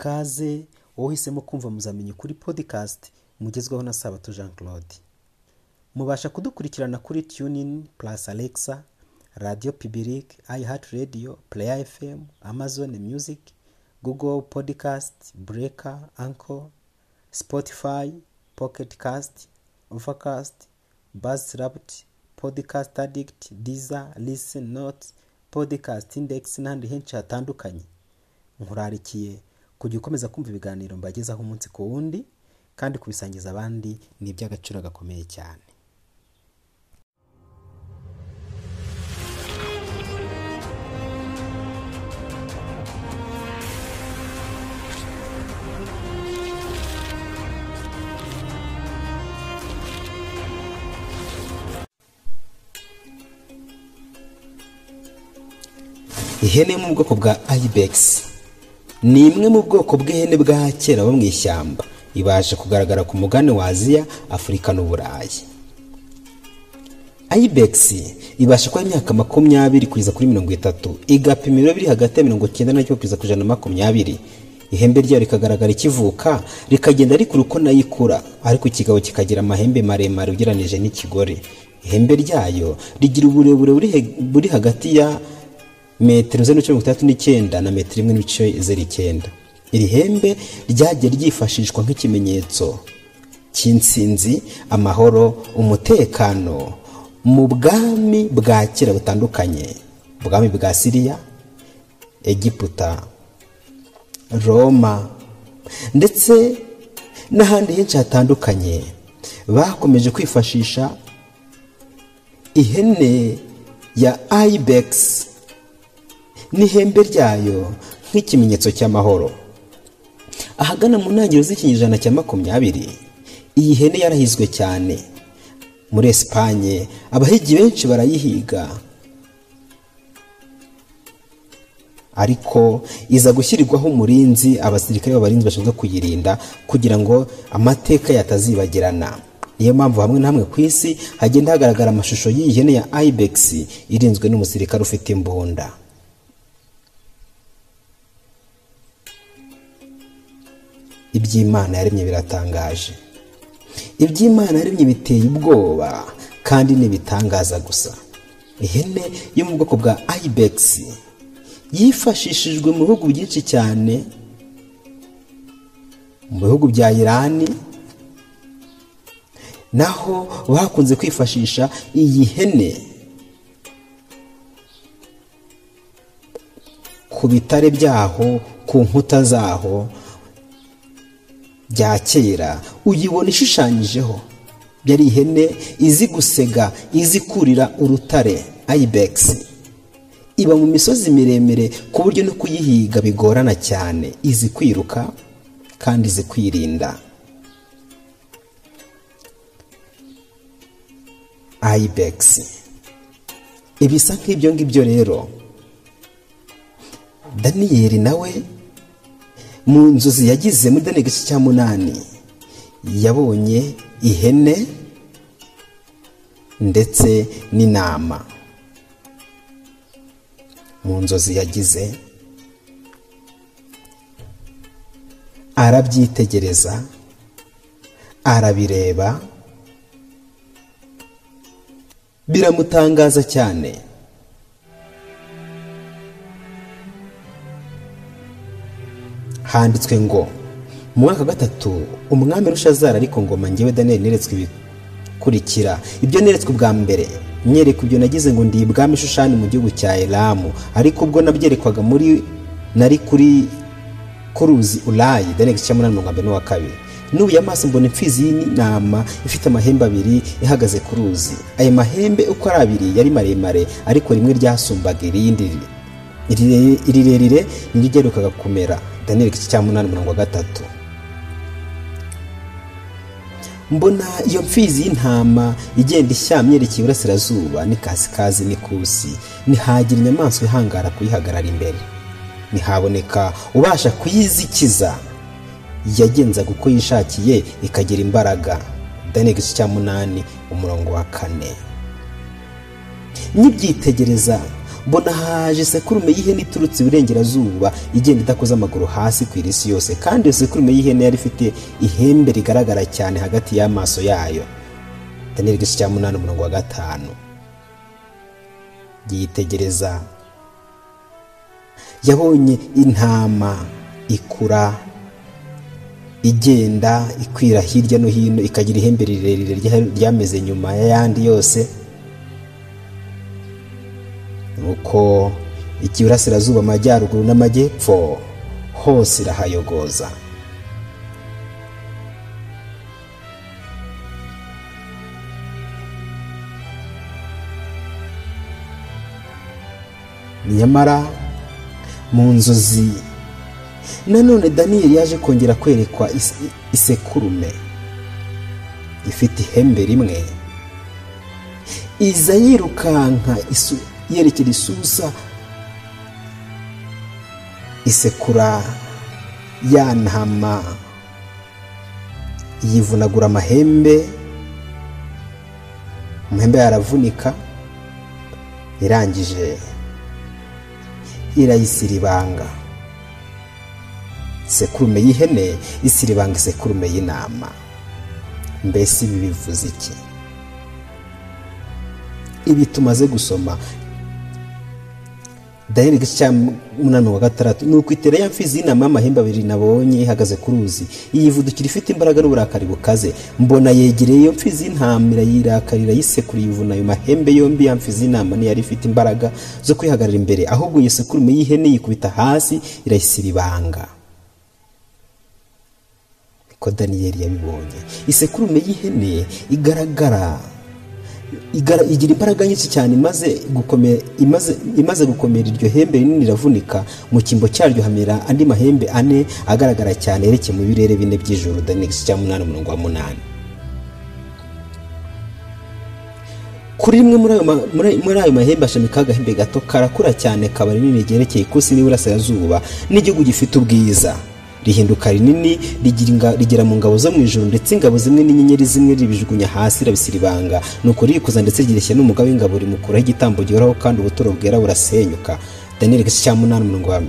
kaze wowe uhisemo kumva muzamenye kuri podcast mugezweho na sabato jean claude mubasha kudukurikirana kuri tunin plus alexa radio public iheart radio player fm amazon music google podcast breaker anchor spotify pocket cast overcast buzzsprout podcast addict deezer listen notes podcast index n'ahandi henshi hatandukanye. Nkurarikiye kujya ukomeza kumva ibiganiro mbagezaho umunsi ku wundi kandi kubisangiza abandi ni iby'agaciro gakomeye cyane. Ihene yo mu bwoko bwa ibex. Ni imwe mu bwoko bw'ihene bwa kera bo mu ishyamba. Ibasha kugaragara ku mugani wa aziya afurika n'uburayi ibex ibasha kuba imyaka makumyabiri kugeza kuri mirongo itatu. Igapima ibiro biri hagati ya mirongo icyenda na kugeza ku ijana na makumyabiri. Ihembe ryayo rikagaragara ikivuka rikagenda rikura uko na yo ikura ariko ikigabo kikagira amahembe maremare ugereranije n'ikigore. Ihembe ryayo rigira uburebure buri hagati ya metero zeru mirongo itandatu n'icyenda na metero imwe n'ibice zeru icyenda. Iri hembe ryagiye ryifashishwa nk'ikimenyetso cy'insinzi amahoro umutekano mu bwami bwa kera butandukanye. Ubwami bwa siriya egiputa roma ndetse n'ahandi henshi hatandukanye. Bakomeje kwifashisha ihene ya ibex n'ihembe ryayo nk'ikimenyetso cy'amahoro. Ahagana mu ntangiriro z'ikinyejana cya makumyabiri iyi hene yarahizwe cyane. Muri esipanye abahigi benshi barayihiga. Ariko iza gushyirirwaho umurinzi abasirikare b'abarinzi bashinzwe kuyirinda kugira ngo amateka yatazibagirana. Niyo mpamvu hamwe na hamwe ku isi hagenda hagaragara amashusho y'iyi hene ya ibex irinzwe n'umusirikare ufite imbunda. Iby'imana yaremye biratangaje. Iby'imana yaremye biteye ubwoba kandi n'ibitangaza gusa. Ihene yo mu bwoko bwa ibex yifashishijwe mu bihugu byinshi cyane mu bihugu bya irani naho bakunze kwifashisha iyi hene ku bitare byaho ku nkuta zaho bya kera uyibona ishushanyijeho. Yari ihene izi gusega izi kurira urutare. Ibex. Iba mu misozi miremire ku buryo no kuyihiga bigorana cyane. Izi kwiruka kandi izi kwirinda ibex. Ibisa nk'ibyo ngibyo rero. Daniyeli nawe mu nzozi yagize muri dani igice cya munani. Yabonye ihene ndetse n'intama. Mu nzozi yagize arabyitegereza arabireba biramutangaza cyane. Handitswe ngo mu mwaka wa gatatu umwami rushazara ariko ngoma ngewe daniyeli neretswe ibikurikira ibyo neretswe ubwa mbere nyereka ibyo nagize ngo ndi ibwami ishushani mu gihugu cya elamu ariko ubwo nabyerekwaga muri nari kuri kuruzi urayi daniyeli igice munani mirongo mbere n'uwa kabiri n'ubu amaso mbona imfizi y'intama ifite amahembe abiri ihagaze ku ruzi ayo mahembe uko ari abiri yari maremare ariko rimwe ryasumbaga irindi irirerire niryo kumera daniyeli igice cya munani mirongo gatatu. Mbona iyo mfizi y'intama igenda ishyamye yerekeye iburasirazuba n'ikasikazi n'ikusi ntihagira inyamaswa ihangara kuyihagarara imbere. Ntihaboneka ubasha kuyizikiza. Yagenzaga uko yishakiye ikagira imbaraga. Daniyeli igice cya munani umurongo wa kane. Nyibyitegereza mbona haje sekurume y'ihene iturutse iburengerazuba igenda idakoze amaguru hasi ku irisi yose kandi iyo sekurume y'ihene yari ifite ihembe rigaragara cyane hagati y'amaso yayo. Daniyeli igice cya munani umurongo wa gatanu. Yitegereza. Yabonye intama ikura igenda ikwira hirya no hino ikagira ihembe rirerire ryameze nyuma y'ayandi yose. Nuko iburasirazuba amajyaruguru n'amajyepfo hose irahayogoza. Nyamara mu nzozi nanone daniyeli yaje kongera kwerekwa isekurume ifite ihembe rimwe. Iza yirukanka yerekera isusa isekura ya ntama yivunagura amahembe amahembe yaravunika irangije irayisiribanga isekurume y'ihene isiribanga isekurume y'intama. Mbese ibi bivuze iki? Ibi tumaze gusoma daheri igice cya munani wa gatandatu ni ukwitera ya mfizi y'amahembe abiri nabonye ihagaze ku ruzi. Yivudukira ifite imbaraga n'uburakari bukaze. Mbona yegereye iyo mfizi y'intama irayirakarira yisekura yivuna ayo mahembe yombi. Ya mfizi y'intama ntiyari ifite imbaraga zo kwihagarara imbere. Ahubwo iyo sekurume y'ihene yikubita hasi irayisiribanga niko daniyeli yabibonye. Isekurume y'ihene igaragara. Igira imbaraga nyinshi cyane imaze gukomera iryo hembe rinini riravunika mu cyimbo cyaryo hamera andi mahembe ane agaragara cyane yerekeye mu birere bine by'ijoro. Danigisi cya munani umurongo wa munani. Kuri rimwe muri ayo mahembe ashamikaho agahembe gato karakura cyane kaba rinini ryerekeye ikusi n'iburasirazuba n'igihugu gifite ubwiza. Rihinduka rinini rigera mu ngabo zo mu ijoro ndetse ingabo zimwe n'inyenyeri zimwe ribijugunya hasi irabisiribanga nuko ririkuza ndetse ryireshya n'umugabo w'ingabo rimukuraho igitambo gihoraho kandi ubuturo bwera burasenyuka. Daniyeli igice cya munani umurongo wa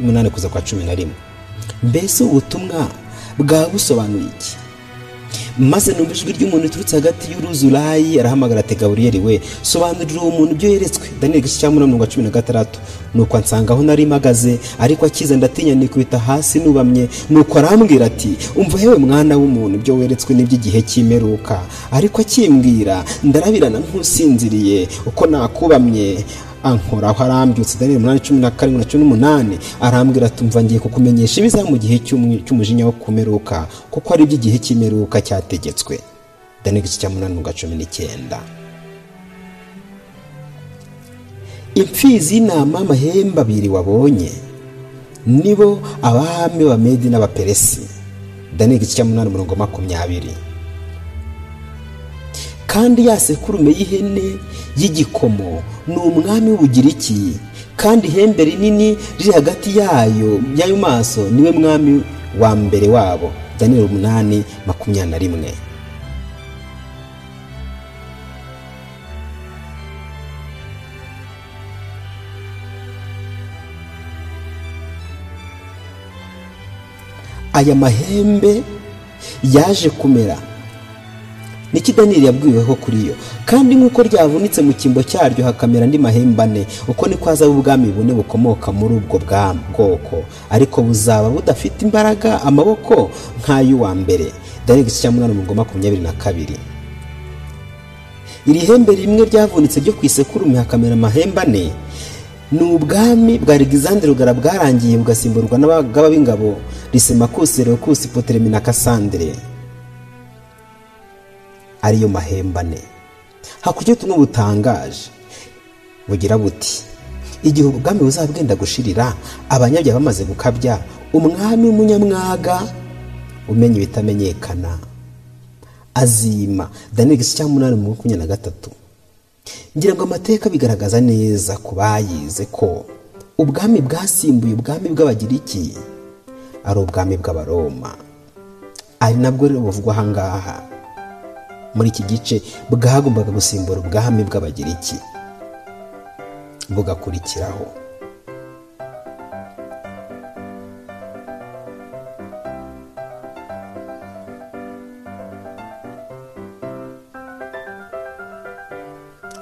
munani kuza kwa cumi na rimwe. Mbese ubutumwa bwaba busobanuye iki? Maze numva ijwi ry'umuntu riturutse hagati y'uruzi urayi arahamagara ati gaburiyeri we sobanurira uwo muntu ibyo yeretswe? Daniyeli igice cya wa cumi na gatandatu. Nuko ansanga aho nari mpagaze ariko akize ndatinya nikubita hasi nubamye. Nuko arambwira ati umva hewe mwana w'umuntu ibyo weretswe n'iby'igihe cy'imeruka. Ariko akimbwira ndarabirana nk'usinziriye uko nakubamye. Ankoraho arambyutse daniyeli umunani cumi na karindwi na cumi n'umunani arambwira ati umva ngiye kukumenyesha ibiza mu gihe cy'umujinya wo kumeruka kuko ari iby'igihe cy'imeruka cyategetswe. Daniyeli igice cya munani na cumi n'icyenda. Imfizi y'intama amahembe abiri wabonye nibo abami b'abamedi n'abaperesi. Daniyeli igice cya munani umurongo makumyabiri. Kandi ya sekurume y'ihene y'igikomo. Ni umwami w'ubugiriki kandi ihembe rinini riri hagati yayo y'ayo maso ni we mwami wa mbere wabo. Daniyeli umunani makumyabiri na rimwe. Aya mahembe yaje kumera. Niki daniyeli yabwiweho kuri yo kandi nk'uko ryavunitse mu cyimbo cyaryo hakamera andi mahembe ane uko niko hazaba ubwami bune bukomoka muri ubwo bwoko ariko buzaba budafite imbaraga amaboko nk'ay'uwa mbere. Daniyeli igice cya munani umurongo makumyabiri na kabiri. Iri hembe rimwe ryavunitse ryo ku isekurume hakamera amahembe ane ni ubwami bwa Alexandre rugara bwarangiye bugasimburwa n'abagaba b'ingabo risemakusi rekusi poteremi na kasandire ariyo mahembane. Hakurya ubutumwa butangaje bugira buti igihe ubwami buzaba bwenda gushirira abanyabyaha bamaze gukabya umwami w'umunyamwaga umenya ibitamenyekana. Azima daniyeli igice cya munani mu makumyabiri na gatatu. Ngira ngo amateka bigaragaza neza ku bayize ko ubwami bwasimbuye ubwami bw'abagiriki ari ubwami bw'abaroma. Ari nabwo rero buvugwa ahangaha muri iki gice bwagombaga gusimbura ubwami bw'abagiriki bugakurikiraho.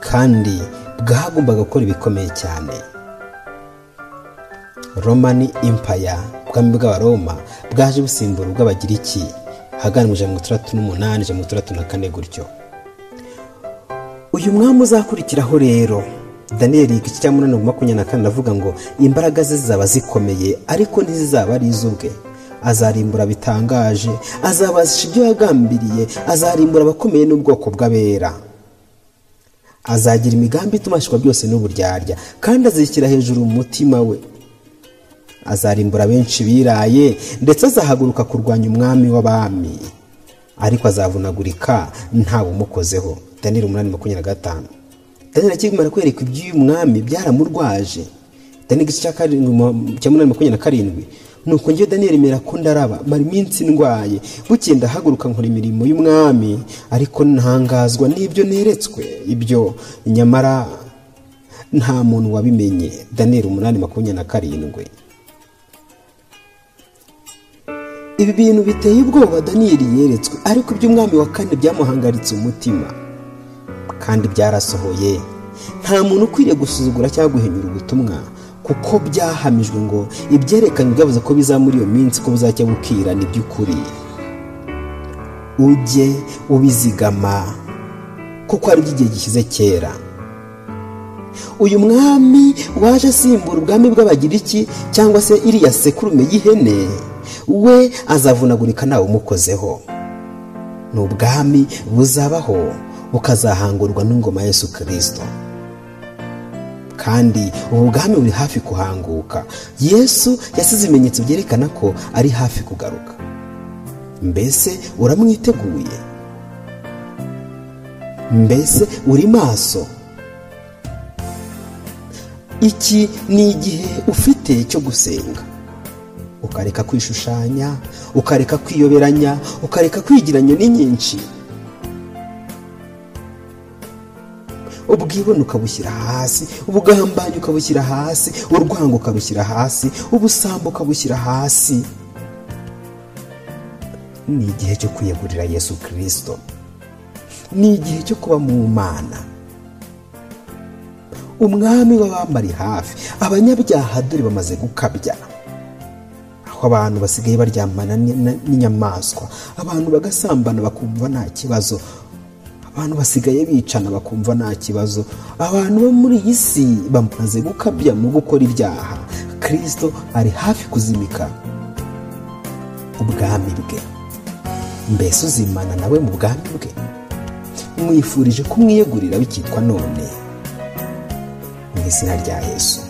Kandi bwagombaga gukora ibikomeye cyane. Romani impaya ubwami bw'abaroma bwaje busimbura ubw'abagiriki. Ahagana mu ijana mirongo itandatu n'umunani ijana mirongo itandatu na kane gutyo. Uyu mwami uzakurikiraho rero. Daniyeli igice cya munani makumyabiri na kane aravuga ngo imbaraga ze zizaba zikomeye ariko ntizizaba ari iz'ubwe. Azarimbura bitangaje azabasha ibyo yagambiriye azarimbura abakomeye n'ubwoko bw'abera. Azagira imigambi itumashwa byose n'uburyarya kandi azishyira hejuru mu mutima we. Azarimbura benshi biraye ndetse azahaguruka kurwanya umwami w'abami. Ariko azavunagurika ntawe umukozeho daniyeli umunani makumyabiri na gatanu. Daniyeli akimara kwereka iby'uyu mwami byaramurwaje. Daniyeli igice cya munani makumyabiri na karindwi. Nuko njyewe daniyeli mera ko ndaraba mara iminsi ndwaye. Bukeye ndahaguruka nkora imirimo y'umwami ariko ntangazwa n'ibyo neretswe. Ibyo nyamara nta muntu wabimenye. Daniyeli umunani makumyabiri na karindwi. Ibi bintu biteye ubwoba daniyeli yeretswe ariko iby'umwami wa kane byamuhangaritse umutima. Kandi byarasohoye. Nta muntu ukwiriye gusuzugura cyangwa guhinyura ubutumwa kuko byahamijwe ngo ibyerekanye byavuze ko biza muri iyo minsi ko buzajya bukira ni by'ukuri. Ujye ubizigama kuko ari iby'igihe gishyize kera. Uyu mwami waje asimbura ubwami bw'abagiriki cyangwa se iriya sekurume y'ihene? We azavunagurika ntawe umukozeho. Ni ubwami buzabaho bukazahangurwa n'ingoma Yesu kirisito kandi ubu bwami buri hafi kuhanguka. Yesu yasize ibimenyetso byerekana ko ari hafi kugaruka. Mbese uramwiteguye? Mbese uri maso? Iki ni igihe ufite cyo gusenga. Ukareka kwishushanya ukareka kwiyoberanya ukareka kwigiranya nyinshi ubwibone ukabushyira hasi ubugambanyi ukabushyira hasi urwango ukabushyira hasi ubusambo ukabushyira hasi. Ni igihe cyo kwiyegurira yesu kirisito ni igihe cyo kuba mu mana. Umwami w'abambari hafi abanyabyaha dore bamaze gukabya. Aho abantu basigaye baryamana n'inyamaswa. Abantu bagasambana bakumva nta kibazo. Abantu basigaye bicana bakumva nta kibazo. Abantu bo muri iyi si bamaze gukabya mu gukora ibyaha. Kirisito ari hafi kuzimika ubwami bwe. Mbese uzimana nawe mu bwami bwe? Mwifurije kumwiyegurira bikitwa none? Mu izina rya yesu.